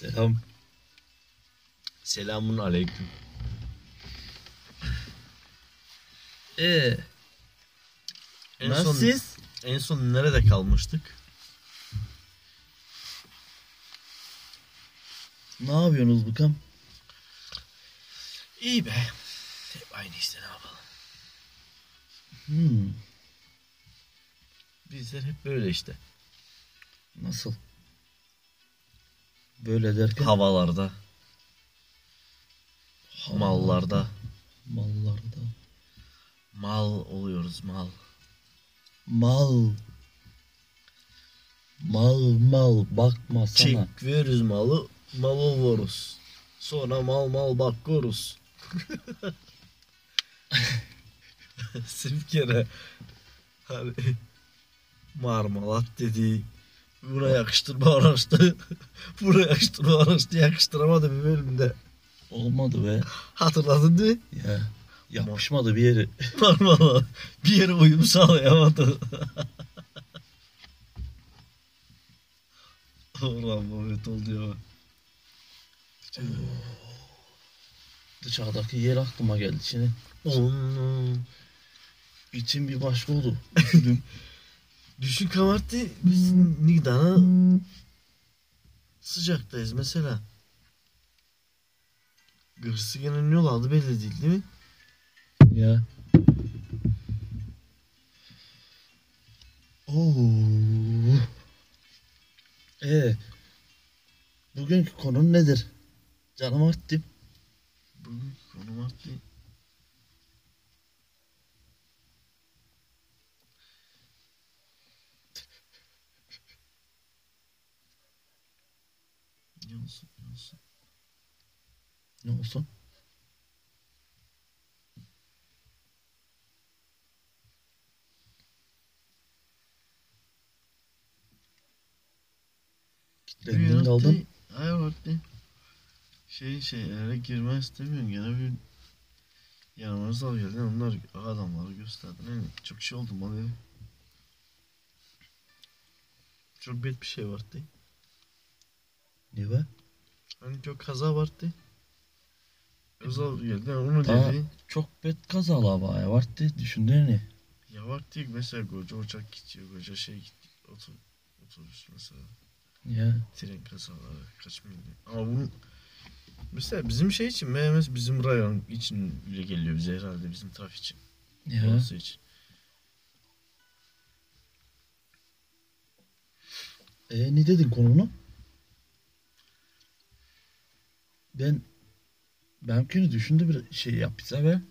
Selam. Selamun aleyküm. Ee, en son, Nasılsınız? en son nerede kalmıştık? Ne yapıyorsunuz bakalım? İyi be. Hep aynı işte ne yapalım. Hmm, Bizler hep böyle işte. nasıl? Böyle derken Havalarda, mallarda, mallarda. mal oluyoruz mal. Mal. Mal mal bakma sana. Çek veririz malı, mal oluruz. Sonra mal mal bakıyoruz. bir kere hani marmalat dedi. Buna yakıştırma araçtı. Buna yakıştırma araçtı. Yakıştıramadı bir bölümde. Olmadı be. Hatırladın değil mi? Ya yapışmadı bir yeri. Marmalat. Bir yere uyum sağlayamadı. Ulan Mehmet oldu ya. Dışarıdaki yer aklıma geldi şimdi. Onu. İçim bir başka oldu. Düşün kamarttı. Biz Nigdan'a sıcaktayız mesela. Gırsigenin yol aldı belli değil değil mi? ya. Oo. Ee, bugünkü konun nedir? Canım arttı. Bugün konum arttı. Ne olsun ne olsun. Ne olsun? Kitlendin kaldın. Hayır arttı. Şey şeylere girmek istemiyorum. Gene bir yanımıza al geldin. Onlar adamları gösterdin. Yani çok şey oldu bana. Çok bet bir şey vardı. Ne var? Hani çok kaza vardı. Özal geldi onu Daha dedi. çok bet kazalar var ya. Vardı düşündün ne? Ya vardı mesela koca uçak gidiyor. Koca şey gitti. Otur, otobüs mesela. Ya. Tren kazaları kaç milyon. Ama bunun mesela bizim şey için MMS bizim rayon için bile geliyor bize herhalde bizim trafik için. Ya. Orası için. E ne dedin konunu? Ben benimkini düşündü bir şey yap bize be.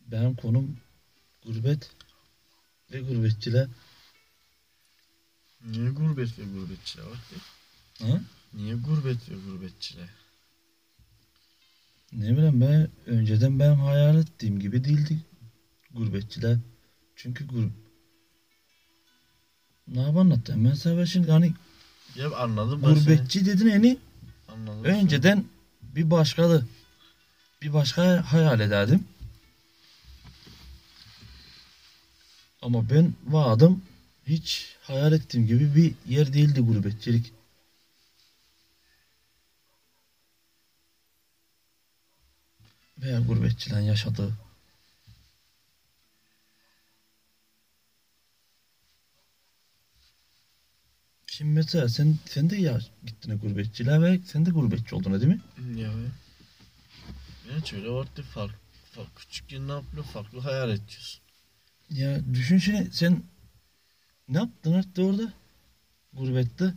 Benim konum gurbet ve gurbetçiler. Niye gurbet ve gurbetçiler var ki? Ha? Niye gurbet ve gurbetçiler? Ne bileyim ben önceden ben hayal ettiğim gibi değildi gurbetçiler. Çünkü gur ne yap anlattım ben sana şimdi hani Ya anladım ben gurbetçi dedin seni. Anladım. önceden bir başkalı bir başka hayal ederdim. Ama ben vaadım hiç hayal ettiğim gibi bir yer değildi gurbetçilik. Veya gurbetçilerin yaşadığı. Şimdi mesela sen, sen de ya gittin gurbetçiliğe ve sen de gurbetçi oldun değil mi? Ya. Ya şöyle vardı fark, fark küçükken ne yapıyor farklı hayal ediyorsun. Ya düşün şimdi sen ne yaptın artık orada? Gurbette.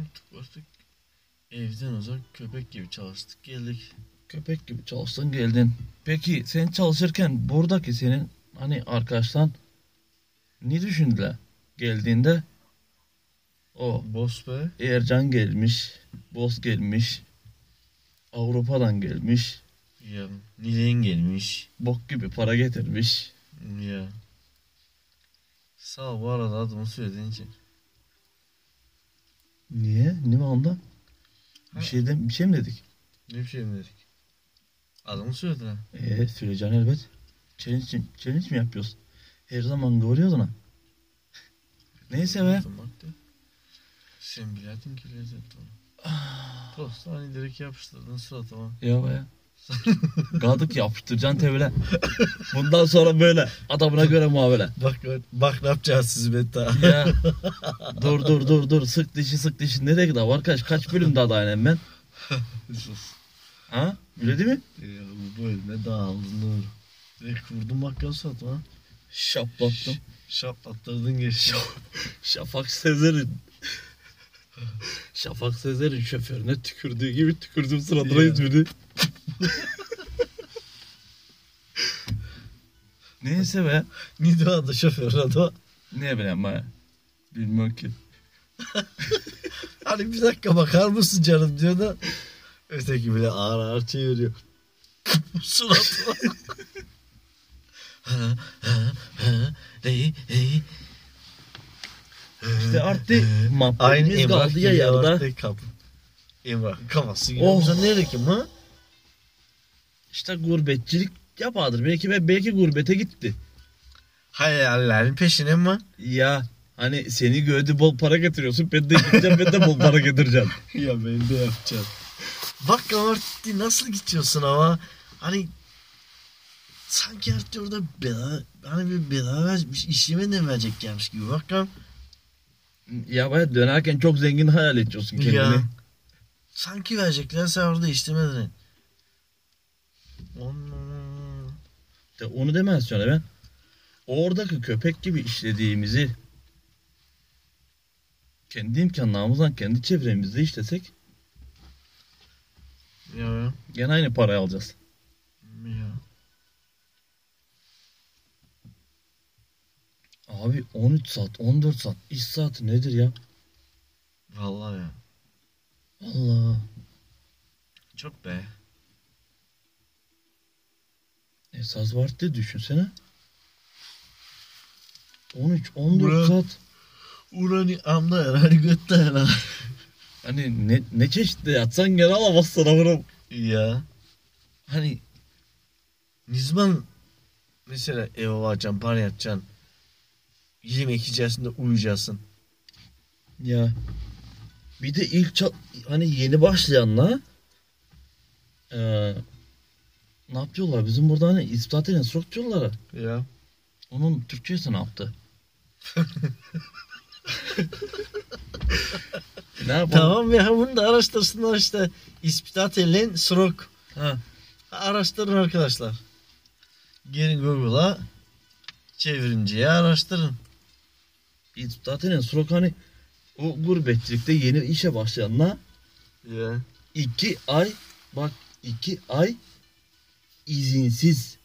Artık artık evden uzak köpek gibi çalıştık geldik. Köpek gibi çalıştın geldin. Peki sen çalışırken buradaki senin hani arkadaşlar ne düşündüler geldiğinde? O Boss be. Ercan gelmiş. Boz gelmiş. Avrupa'dan gelmiş. Ya. Niden gelmiş. Bok gibi para getirmiş. Ya. Sağ ol bu arada adımı söylediğin için. Niye? Ne var onda? Bir şeyden bir şey mi dedik? Ne bir şey mi dedik? Adımı söyledin ha. Eee söyleyeceksin elbet. Challenge, challenge mi yapıyoruz? Her zaman görüyoruz ona. Neyse be. Sen bilerdin ki lezzet onu. Tost hani direkt yapıştırdın suratıma. Ya baya. Gadık yapıştıracaksın tevle. Bundan sonra böyle. Adamına göre muamele. Bak bak ne yapacağız siz Meta. Ya. dur dur dur dur. Sık dişi sık dişi. Nereye gidiyor arkadaş? Kaç bölüm daha dayanayım ben? Ha? Öyle değil mi? ya bu bölüme dağıldın. Direkt vurdum bakkal suratıma. Şaplattım. Şaplattırdın geçti. Şafak Sezer'in. Şafak Sezer'in şoförüne tükürdüğü gibi tükürdüm suratına Ya. İzmir'i. Neyse be. O adı şoför adı? Ne bileyim ben. Bilmiyorum ki. Hani bir dakika bakar mısın canım diyor da. Öteki bile ağır ağır çeviriyor. Suratıma. Ha, ha, ha, hey, hey. İşte artık Emrah kaldı ya yarıda. artık. Emrah kafası gibi. Oh. Sen nerede kim ha? İşte gurbetçilik yapardır. Belki belki gurbete gitti. Hayallerin peşine mi? Ya hani seni gördü bol para getiriyorsun. Ben de gideceğim ben de bol para getireceğim. ya ben de yapacağım. Bak Amarty nasıl gidiyorsun ama hani sanki artık orada bela, hani bir beraber bir işime ne verecek gelmiş gibi. Bak. Ya baya dönerken çok zengin hayal ediyorsun kendini. Ya. Sanki verecekler sen orada işlemedin. Onu- De onu demez sonra ben. Oradaki köpek gibi işlediğimizi kendi imkanlarımızdan kendi çevremizde işlesek Ya. gene aynı parayı alacağız. Ya. Abi 13 saat 14 saat iş saati nedir ya? Vallahi ya. Allah. Çok be. Esas diye düşünsene. 13 14 Bırak. saat. Urani amda herhalde götte herhalde. Hani ne, ne çeşitli yatsan gene alamazsın avrum. Ya. Hani ne zaman mesela eve varacaksın, para yatacaksın. Yemek yiyeceksin de uyuyacaksın. Ya. Bir de ilk ça- hani yeni başlayanla eee ne yapıyorlar? Bizim burada hani ispat instruktörleri. Ya. Onun Türkçesi ne yaptı? ne yapalım? Tamam ya bunu da araştırsınlar işte. İspitat elen srok. Ha. Araştırın arkadaşlar. Gelin Google'a çevirinciye araştırın. İspat instruktör hani o gurbetçilikte yeni işe başlayanla Ya. iki ay bak iki ay izinsiz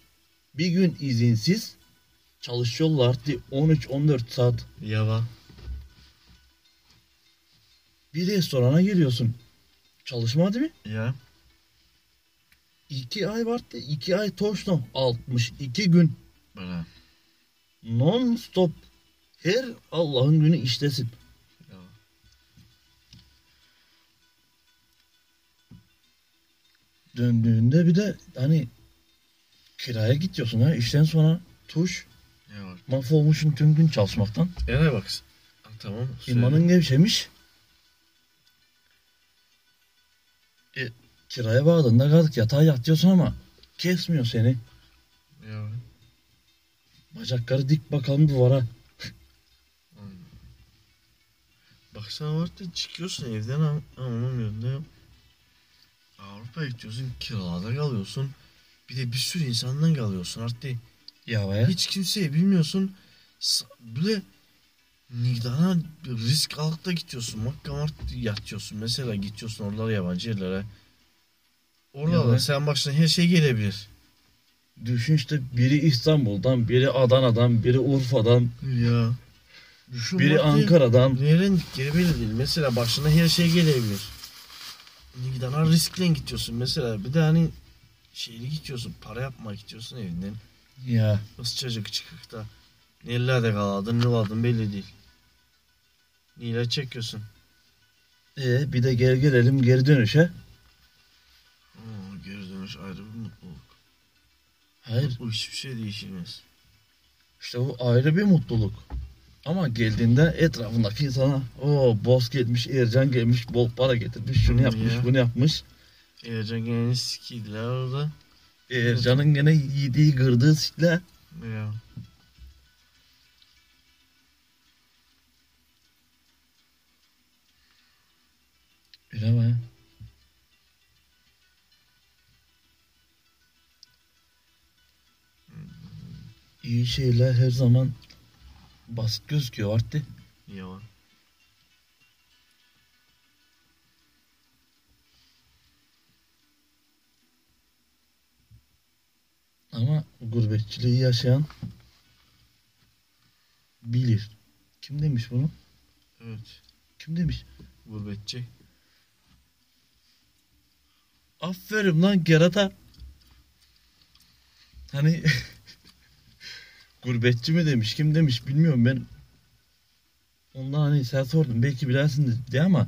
bir gün izinsiz çalışıyorlar diye 13-14 saat Yalan. bir restorana giriyorsun. Çalışma değil mi? Ya. İki ay vardı. iki ay toşno. 62 gün. Bana. Non stop. Her Allah'ın günü işlesin. Ya. Döndüğünde bir de hani kiraya gidiyorsun ha işten sonra tuş Ya bak. mahvolmuşsun tüm gün çalışmaktan. Yana bak. Tamam. söyle. İmanın gevşemiş. E, kiraya bağladığında kaldık yatağa yatıyorsun ama kesmiyor seni. Ya. Bacakları dik bakalım duvara. Bak sen orada çıkıyorsun evden ama anlamıyorum ne Avrupa'ya gidiyorsun kiralarda kalıyorsun. Bir de bir sürü insandan kalıyorsun artık. Ya baya. Hiç kimseyi bilmiyorsun. Böyle Nigdana risk alıp da gidiyorsun. Makkamart yatıyorsun. Mesela gidiyorsun oralara yabancı yerlere. Orada da sen başına her şey gelebilir. Düşün işte biri İstanbul'dan, biri Adana'dan, biri Urfa'dan. Ya. Düşün Biri Ankara'dan. Gittiği belli değil. Mesela başına her şey gelebilir. Tane riskle gidiyorsun mesela. Bir de hani şeyli gidiyorsun. Para yapmak gidiyorsun evinden. Ya Nasıl çocuk çıkıp da nerelerde kaladın ne kaldın belli değil. Neyle çekiyorsun. e, bir de gel gelelim geri dönüşe. Oo, geri dönüş ayrı bir mutluluk. Hayır Bu hiçbir şey değişilmez. işte bu ayrı bir mutluluk. Ama geldiğinde etrafındaki insana o boss gelmiş, Ercan gelmiş, bol para getirmiş, şunu Hı, yapmış, ya. bunu yapmış. Ercan gene sikiydiler orada. Ercan'ın gene yediği kırdığı sikle. Ya. Öyle mi? İyi şeyler her zaman basit gözüküyor artık. Yalan. Ama gurbetçiliği yaşayan bilir. Kim demiş bunu? Evet. Kim demiş? Gurbetçi. Aferin lan Gerata. Hani gurbetçi mi demiş kim demiş bilmiyorum ben. Ondan hani sen sordun belki bilersin diye ama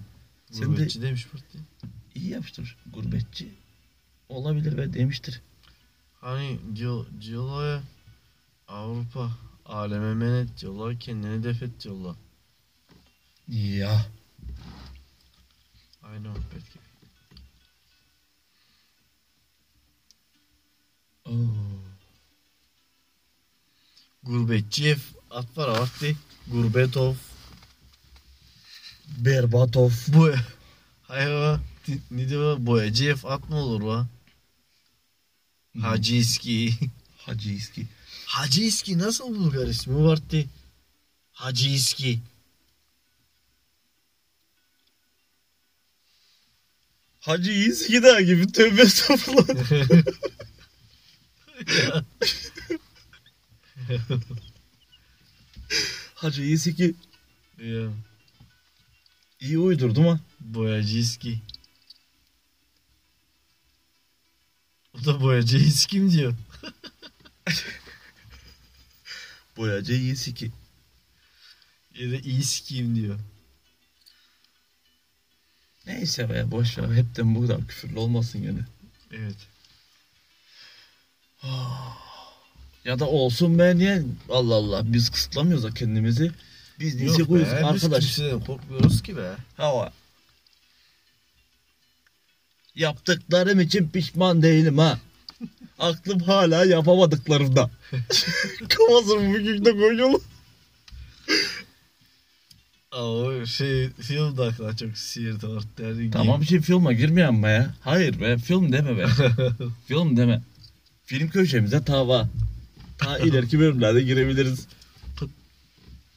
sen de Gurbetçi demiş Pırtı. iyi yapmıştır. Gurbetçi olabilir ve demiştir. Hani diyor, diyorlar ya Avrupa aleme men et diyorlar kendini def et diyorlar. Ya Aynı muhabbet gibi. Oo. Gurbetçi ev at var vakti. Gurbetov. Berbatov. Bu Hayır va. Ne diyor boyacı ev at mı olur va? Hacı İski. Hacı İski. Hacı İski nasıl Bulgar ismi vardı? Hacı İski. Hacı İski daha gibi tövbe estağfurullah. Hacı İski ya, iyi uydurdu mu? boyacı İski. O da boyacı İski mi diyor? Boyacı İski. Ya da İski'yim diyor. Neyse be boş ver. Hepten bu kadar küfürlü olmasın gene. Evet. Ya da olsun be niye? Allah Allah biz kısıtlamıyoruz da kendimizi. Biz Yok be, biz arkadaş. kimseden korkmuyoruz ki be. Hava. Yaptıklarım için pişman değilim ha. Aklım hala yapamadıklarımda. Kafasını bugün de koyuyor. Aa, o şey film de aklına çok siirdi ortaya. Tamam şey filma girmeyen mi ya? Hayır be film deme be. film deme. Film köşemize tava. Ta ileriki bölümlerde girebiliriz.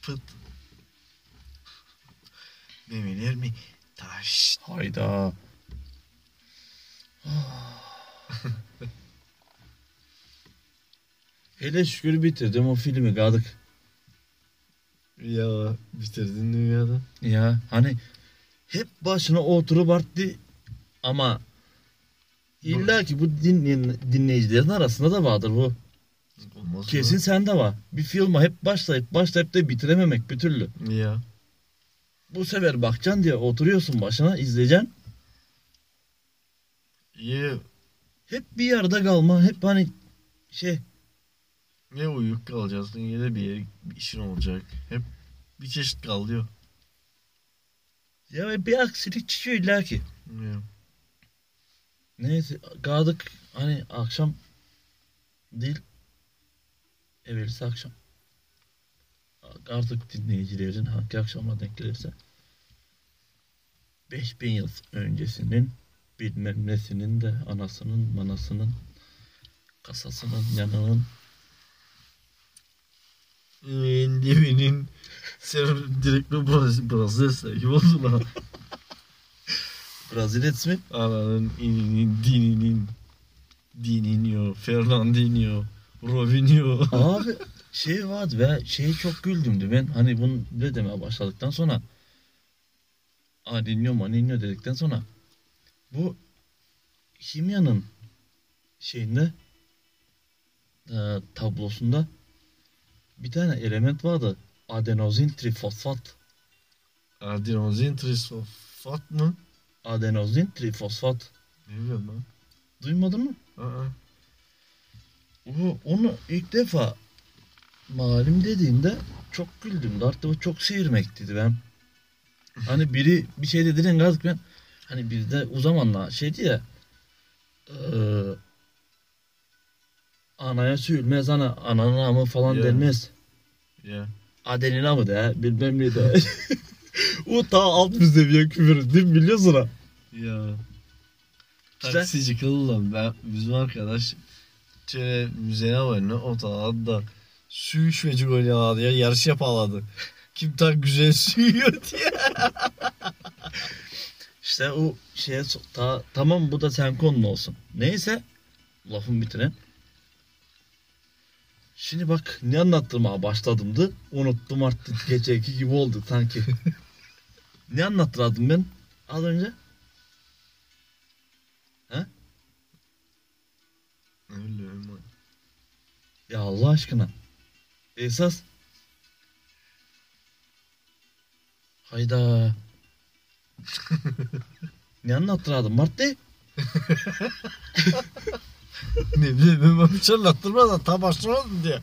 Pıt. Demeler mi? Taş. Hayda. Hele şükür bitirdim o filmi kaldık. Ya bitirdin dünyada. Ya hani hep başına oturup arttı ama illa ki bu dinleyen, dinleyicilerin arasında da vardır bu. Olmaz Kesin sende var. Bir filme hep başlayıp başlayıp da bitirememek bir türlü. Ya. Bu sefer bakacaksın diye oturuyorsun başına izleyeceksin. İyi. Hep bir yerde kalma. Hep hani şey Ya uyuyup kalacaksın ya da bir yere bir işin olacak. Hep bir çeşit kalıyor. ya bir aksilik çıkıyor illa ki. Ya. Neyse kaldık hani akşam değil evvelsi akşam. Artık dinleyicilerin hangi akşama denk gelirse 5000 yıl öncesinin bilmem nesinin de anasının manasının kasasının yanının Endivinin sen direkt bir Braz- Brezilya sahibi oldun ha. Brazilets mi? Ananın ininin dininin Dininho, Fernandinho, Robinho. Abi şey vardı ve şeye çok güldümdü ben hani bunu ne demeye başladıktan sonra Aninyo maninyo dedikten sonra bu kimyanın şeyinde e, tablosunda bir tane element vardı adenozin trifosfat Adenozin trisofat mı? adenozin trifosfat Ne bileyim ben. duymadın mı? Aa. O, onu ilk defa malum dediğinde çok güldüm. Artık çok seyirmekteydi ben. Hani biri bir şey dediğinde gazık ben hani bir de o zamanla şeydi ya eee anaya sürülmez ana ananın amı falan Ya. denmez. Ya. Adenin amı de bilmem ne de. o ta alt bir seviye küfür değil mi biliyorsun ha? Ya. İşte- Taksici kıllan ben bizim arkadaş şöyle müzeye var ne o da su içmeci oynuyorlardı ya yarış yapaladı. Kim tak güzel suyuyor diye. İşte o şeye ta, tamam bu da sen konun olsun. Neyse lafın bitiren. Şimdi bak ne anlattırmaya başladımdı. Unuttum artık geçeki gibi oldu sanki. ne anlattırdım ben az önce? Öyle öyle. Ya Allah aşkına. Esas. Hayda. ne anlattırdım Mart'te? ne bileyim ben bir şey anlattırmadan tam başlamadım diye.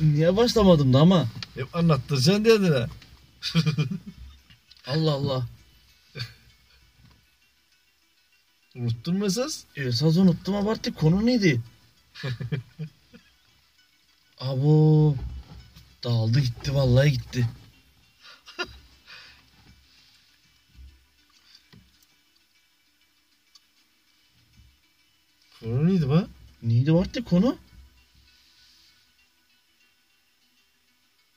Niye başlamadım da ama. Hep anlattıracaksın dediler. Allah Allah. Unuttun mu esas? Esas unuttum abarttı. Konu neydi? Abo. Dağıldı gitti vallahi gitti. Konu neydi be? Neydi vardı konu?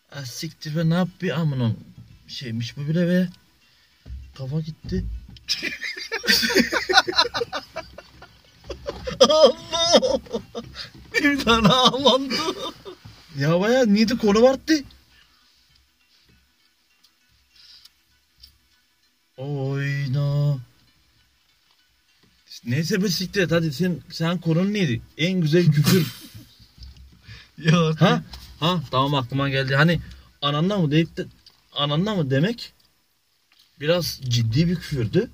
Ha siktir be ne yap bir amına şeymiş bu bile be. Kafa gitti. Allah! Bir tane ağlandı. Ya baya neydi konu vardı? Oyna. Neyse be siktir hadi sen, sen konun neydi? En güzel küfür. Ya ha? Ha tamam aklıma geldi. Hani ananla mı deyip de ananla mı demek biraz ciddi bir küfürdü.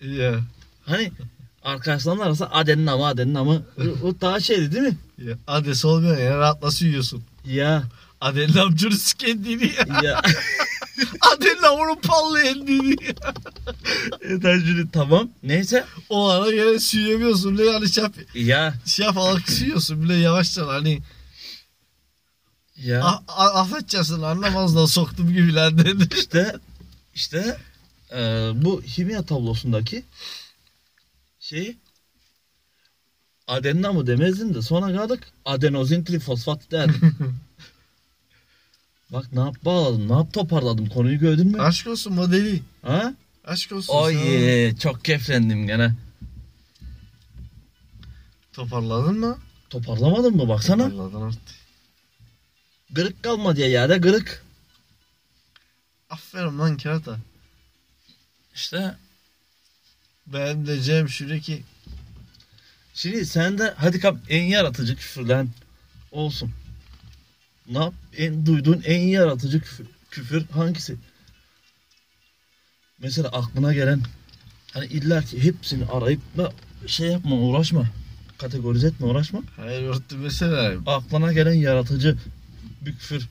Ya. Hani arkadaşlarla arası adenin ama adenin ama o, daha şeydi değil mi? ya. Adresi olmayan ya rahatla yiyorsun. Ya Adelin amcanı sikendini ya. ya Adelin amcanı pallayendini ya. Etancını tamam. Neyse. O ara gene suyuyamıyorsun. bile yani şap, Ya şap alıp suyuyorsun bile yavaştan hani. ya A, a, affedeceksin anlamazdan soktum gibiler dedi. işte işte e, bu kimya tablosundaki şeyi adenina mı demezdin de sonra kaldık adenozin trifosfat derdim. Bak ne yap bağladım, ne yap toparladım konuyu gördün mü? Aşk olsun modeli. Ha? Aşk olsun. Oy sana. ye, çok keyiflendim gene. Toparladın mı? Toparlamadın mı baksana? Toparladın artık. Gırık kalmadı ya yerde gırık. Aferin lan kerata. İşte Ben de Cem şuradaki Şimdi sen de hadi kap en yaratıcı küfürlen olsun. Ne yap? En duyduğun en yaratıcı küfür, küfür hangisi? Mesela aklına gelen hani illa ki hepsini arayıp da şey yapma uğraşma. Kategorize etme uğraşma. hayır örtü mesela Aklına gelen yaratıcı bir küfür.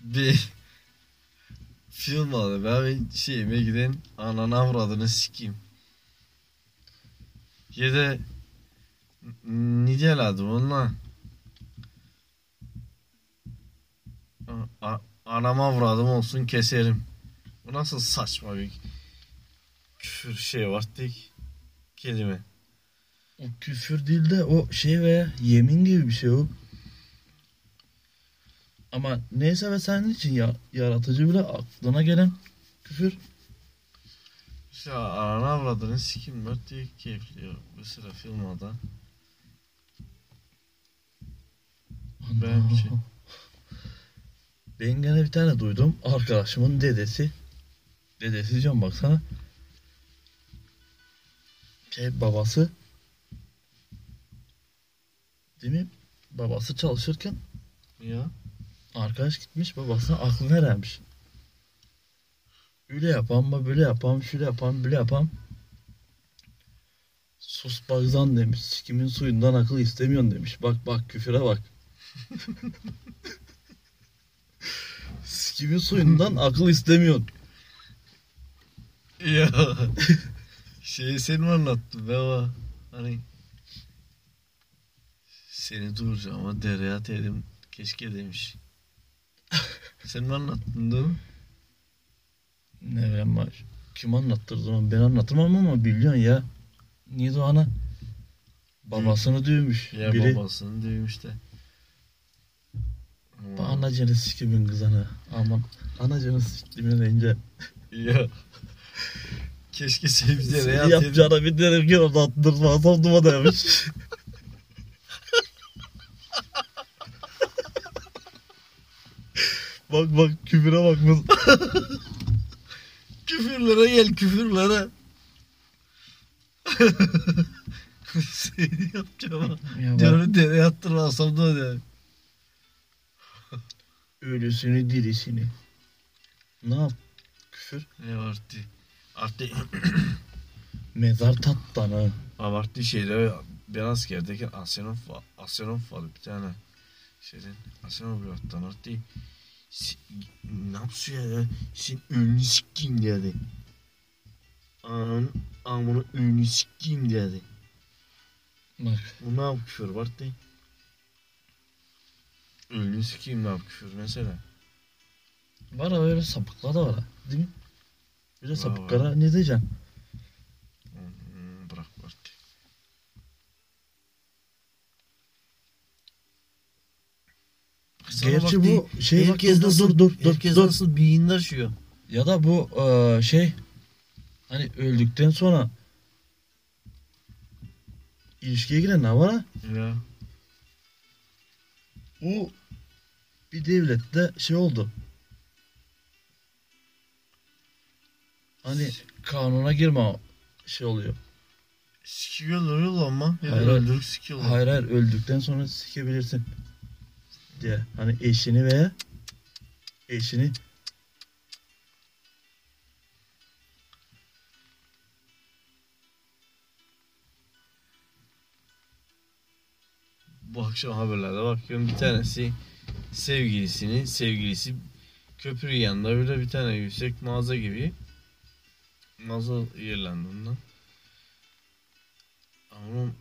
bir film vardı. Ben bir şeyime giden ananı avradını sikeyim. Ya da ne diyorlardı onunla? A- a- Anam avradım olsun keserim. Bu nasıl saçma bir küfür şey var tek kelime. O küfür değil de o şey veya yemin gibi bir şey o. Ama neyse ve senin için ya, yaratıcı bile aklına gelen küfür. İşte ananı avradını sikeyim var diye keyifli ya. Mesela filmada. Ben bir şey- Ben gene bir tane duydum. Arkadaşımın dedesi. Dedesi diyeceğim baksana. Şey babası. Değil mi? Babası çalışırken Ya. arkadaş gitmiş babasına aklını vermiş. Öyle yapam böyle yapam şöyle yapam böyle yapam. Sus bagzan demiş. Sikimin suyundan akıl istemiyorsun demiş. Bak bak küfüre bak. Sikimin suyundan akıl istemiyorsun. Ya. Şeyi sen mi anlattın be ama hani seni duracağım ama dereye ataydım keşke demiş. sen mi anlattın değil mi? Ne ben. Kim anlattırdı onu? Ben anlatırmam ama biliyorsun ya. Niye de o ana? Babasını dövmüş. Ya Biri babasını dövmüş de. Ama- anacını sikimin kızana. Aman anacını sikimin deyince. Ya. Keşke bir dereye Seni ataydım. yapacağına bir derim ki orada attırmazsam duma demiş. bak bak küfüre bak. Küfürlere gel küfürlere. Seni yapacağım ama. Ya bak, Diyorum dereye attırmazsam da der. ölüsünü dirisini. Ne yap? Küfür. Ne vardı? Artık Mezar tattanı. abartı şeyler ben askerdeyken Asyanov var. Asyanov vardı bir tane. Şeyden Asyanov yurttan artık ne yapıyor ya? Sen önünü sikeyim dedi. Ananın amını önünü sikeyim dedi. Bak. Bu ne yap küfür var değil. Önünü sikeyim ne yap küfür mesela. Var öyle sapıklar da var. Değil mi? Bir de sapıklara ne diyeceksin? Hmm, bırak artık. Sana Gerçi bak bu değil, şey bak herkes dur nasıl, dur dur dur herkes dur. nasıl beyin taşıyor. Ya da bu eee, şey hani öldükten sonra ilişkiye giren ne var ha? Ya. Bu bir devlette şey oldu. Hani kanuna girme şey oluyor. Sikiyorlar öyle ama. Ya da hayır. öldürüp sikiyorlar. Hayır hayır öldükten sonra sikebilirsin. Diye. Hani eşini veya eşini Bu akşam haberlerde bakıyorum bir tanesi sevgilisini, sevgilisi köprü yanında böyle bir tane yüksek mağaza gibi mağaza yerlendi ondan. Ama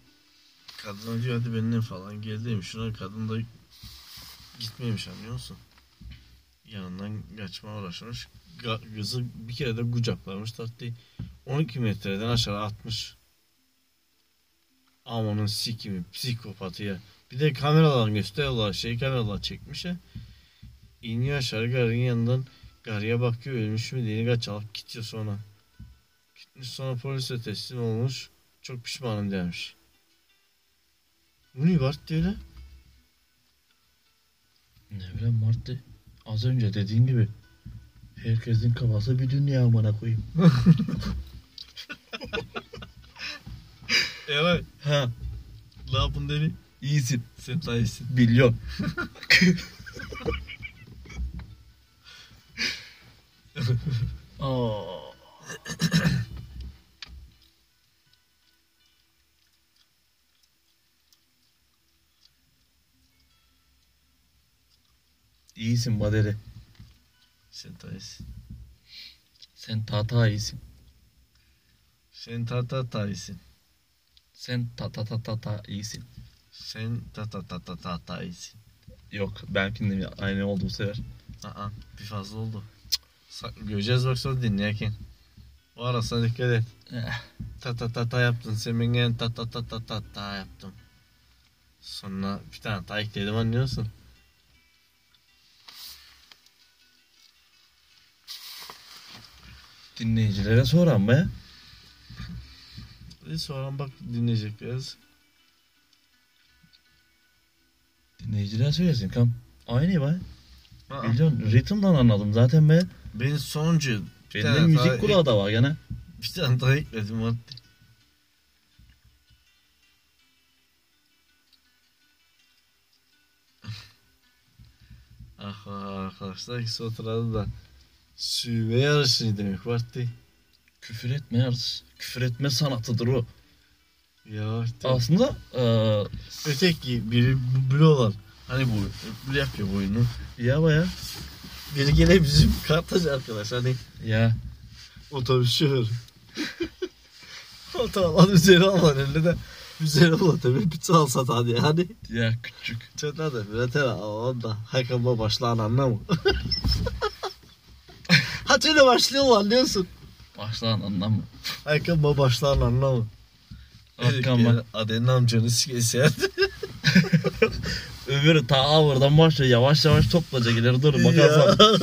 kadına diyor hadi benimle falan gel demiş. Şuna kadın da gitmemiş anlıyor musun? Yanından kaçma uğraşmış. Kızı bir kere de kucaklamış tatlı. 12 metreden aşağı atmış. Amanın sikimi psikopatı ya. Bir de kameradan gösteriyorlar şey kameralar çekmiş ya. İniyor aşağı garın yanından garıya bakıyor ölmüş mü diye kaç alıp gidiyor sonra. Gitmiş sonra polise teslim olmuş. Çok pişmanım demiş. Bu ne var öyle? Ne bileyim Martı. Az önce dediğin gibi herkesin kafası bir dünya amına koyayım. Evet. Ha Ne yapın dedi? iyisin. Sen daha iyisin. Biliyorum. Aa. İyisin Badere. Sen iyisin. Sen tata iyisin. Sen ta ta ta iyisin. Sen ta ta ta ta ta iyisin. Sen ta ta ta ta ta ta iyisin. Yok benimkinde aynı oldu bu sefer. Aa bir fazla oldu. Göreceğiz bak sonra dinlerken. O arasına dikkat et. Eh, Ta ta ta ta yaptın. Gene ta ta ta ta ta ta yaptım. Sonra bir tane ta ekledim anlıyorsun. Dinleyicilere soran be. E sonra bak dinleyecekleriz. Dinleyiciler söylesin kam. Aynı be. Biliyorsun ritimden anladım zaten be. benim sonuncu daha müzik kulağı da var gene. Bir tane daha ekledim madde. ah arkadaşlar ikisi oturalım da süve yarışı demek vardı. Küfür etme yarısı. Küfür etme sanatıdır o. Ya vardı. Aslında eee Öteki biri böyle olan hani bu böyle yapıyor bu oyunu. ya baya. Biri gene bizim kartacı arkadaş hani Ya otobüs şoförü. o tamam üzeri alan elinde de üzeri alan tabii pizza alsa hadi yani. ya küçük. Çötler de üreter onda hakama başlayan anlamı. Hatta öyle başlıyorlar anlıyorsun. Başlan anlamı. Hakama başlayan anlamı. Hakama. Adenin amcanı sikesi Öbürü ta avırdan başlıyor yavaş yavaş toplayacak ileri dur bakarsan.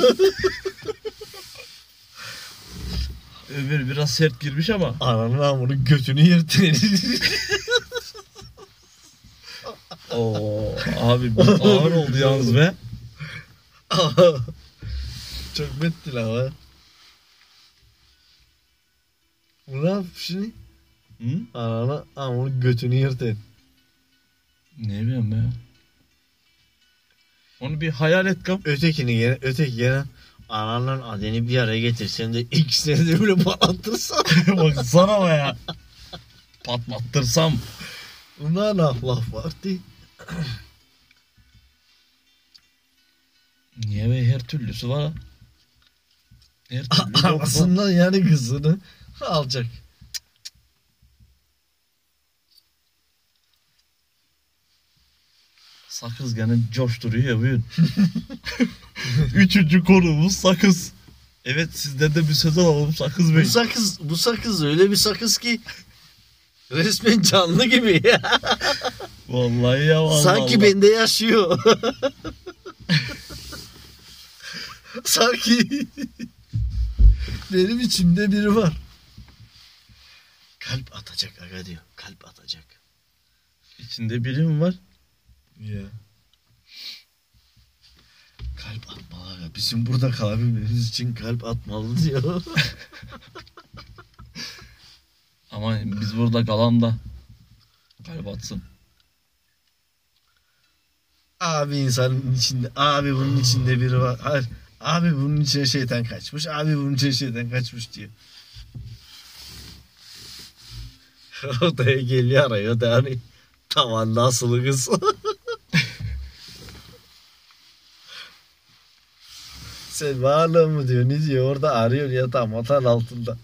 Öbür biraz sert girmiş ama. Ananın amının götünü yırtın. Oo abi bu ağır oldu yalnız be. Çok metti lan Bu ne yapmış şimdi? Hı? Anana amının götünü yırtın. Ne bileyim be. Onu bir hayal et kam. Ötekini gene, öteki gene ananla adeni bir araya getirsen de ikisini de böyle patlatırsan. Bak sana be ya. Patlattırsam. Bunlar ne laf vardı? Niye be her türlüsü var. Her türlü. Anasından yani kızını alacak. Sakız gene coşturuyor ya bugün. Üçüncü konumuz sakız. Evet sizden de bir söz alalım sakız bey. Bu sakız, bu sakız öyle bir sakız ki resmen canlı gibi. Vallahi ya vallahi. Sanki Allah. bende yaşıyor. Sanki benim içimde biri var. Kalp atacak aga diyor. Kalp atacak. İçinde biri mi var? Ya. Kalp atmalı aga. Bizim burada kalabilmemiz için kalp atmalı diyor. Ama biz burada kalan da kalp atsın. Abi insanın içinde, abi bunun içinde biri var. Hayır, abi bunun içine şeytan kaçmış, abi bunun içine şeytan kaçmış diyor. Ortaya geliyor arıyor da tavanda asılı kız. Sen varlığı mı diyor ne diyor orada arıyor ya tam atan altında.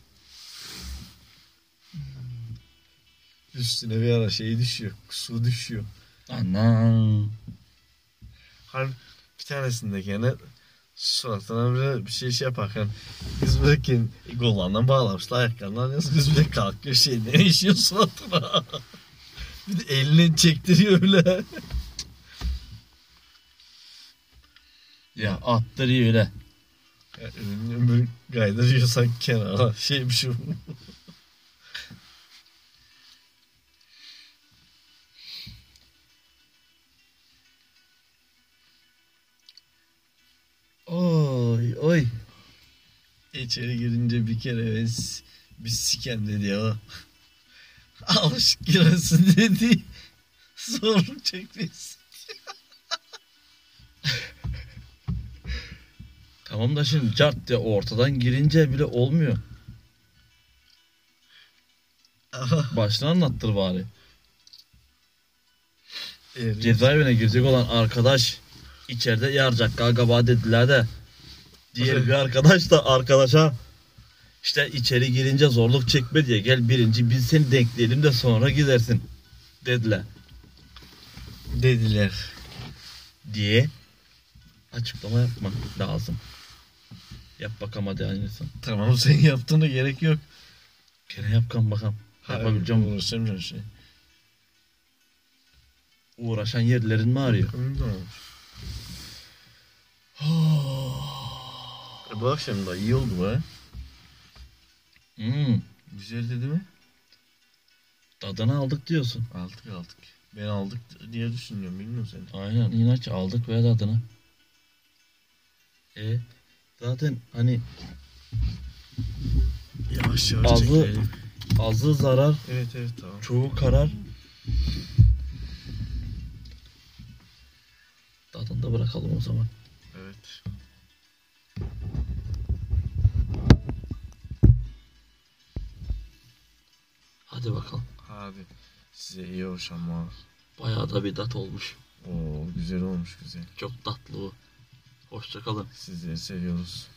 Üstüne bir ara şey düşüyor su düşüyor. Anam. Hani bir tanesinde gene suratına böyle bir şey şey yaparken kız böyle gollarından bağlamışlar ayaklarından yazık kız bile kalkıyor şey ne işiyor suratına. bir de elini çektiriyor öyle. Ya attırıyor öyle. Yani böyle kaydırıyor sanki kenara şeymiş o. Oy İçeri girince bir kere ben s- bir siken dedi ya. Alışık giresin dedi. Zorluk çekmeyiz. Tamam da şimdi cart diye ortadan girince bile olmuyor. Baştan anlattır bari. eri- Cezaevine girecek olan arkadaş içeride yaracak galiba dediler de. Diğer bir arkadaş da arkadaşa işte içeri girince zorluk çekme diye gel birinci biz seni denkleyelim de sonra gidersin dediler dediler. diye açıklama yapmak lazım. Yap bakalım hadi aynısın. Tamam sen yaptığına gerek yok. Gene yap kan bakalım. Yapabileceğim. Uğraşamayacağım şey. Uğraşan yerlerin mi ağrıyor? E, Bu akşam da iyi oldu be. Hmm, Güzeldi değil mi? tadını aldık diyorsun. Aldık aldık. Ben aldık diye düşünüyorum bilmiyorum sen. Aynen inanç aldık ve tadını. E zaten hani Yavaş yavaş Azı- çekelim. azı zarar, Evet evet tamam. çoğu karar. Tadında bırakalım o zaman. Evet. Hadi bakalım. Hadi. Size iyi akşamlar. Bayağı da bir tat olmuş. Oo güzel olmuş güzel. Çok tatlı bu. Hoşça kalın. Sizleri seviyoruz.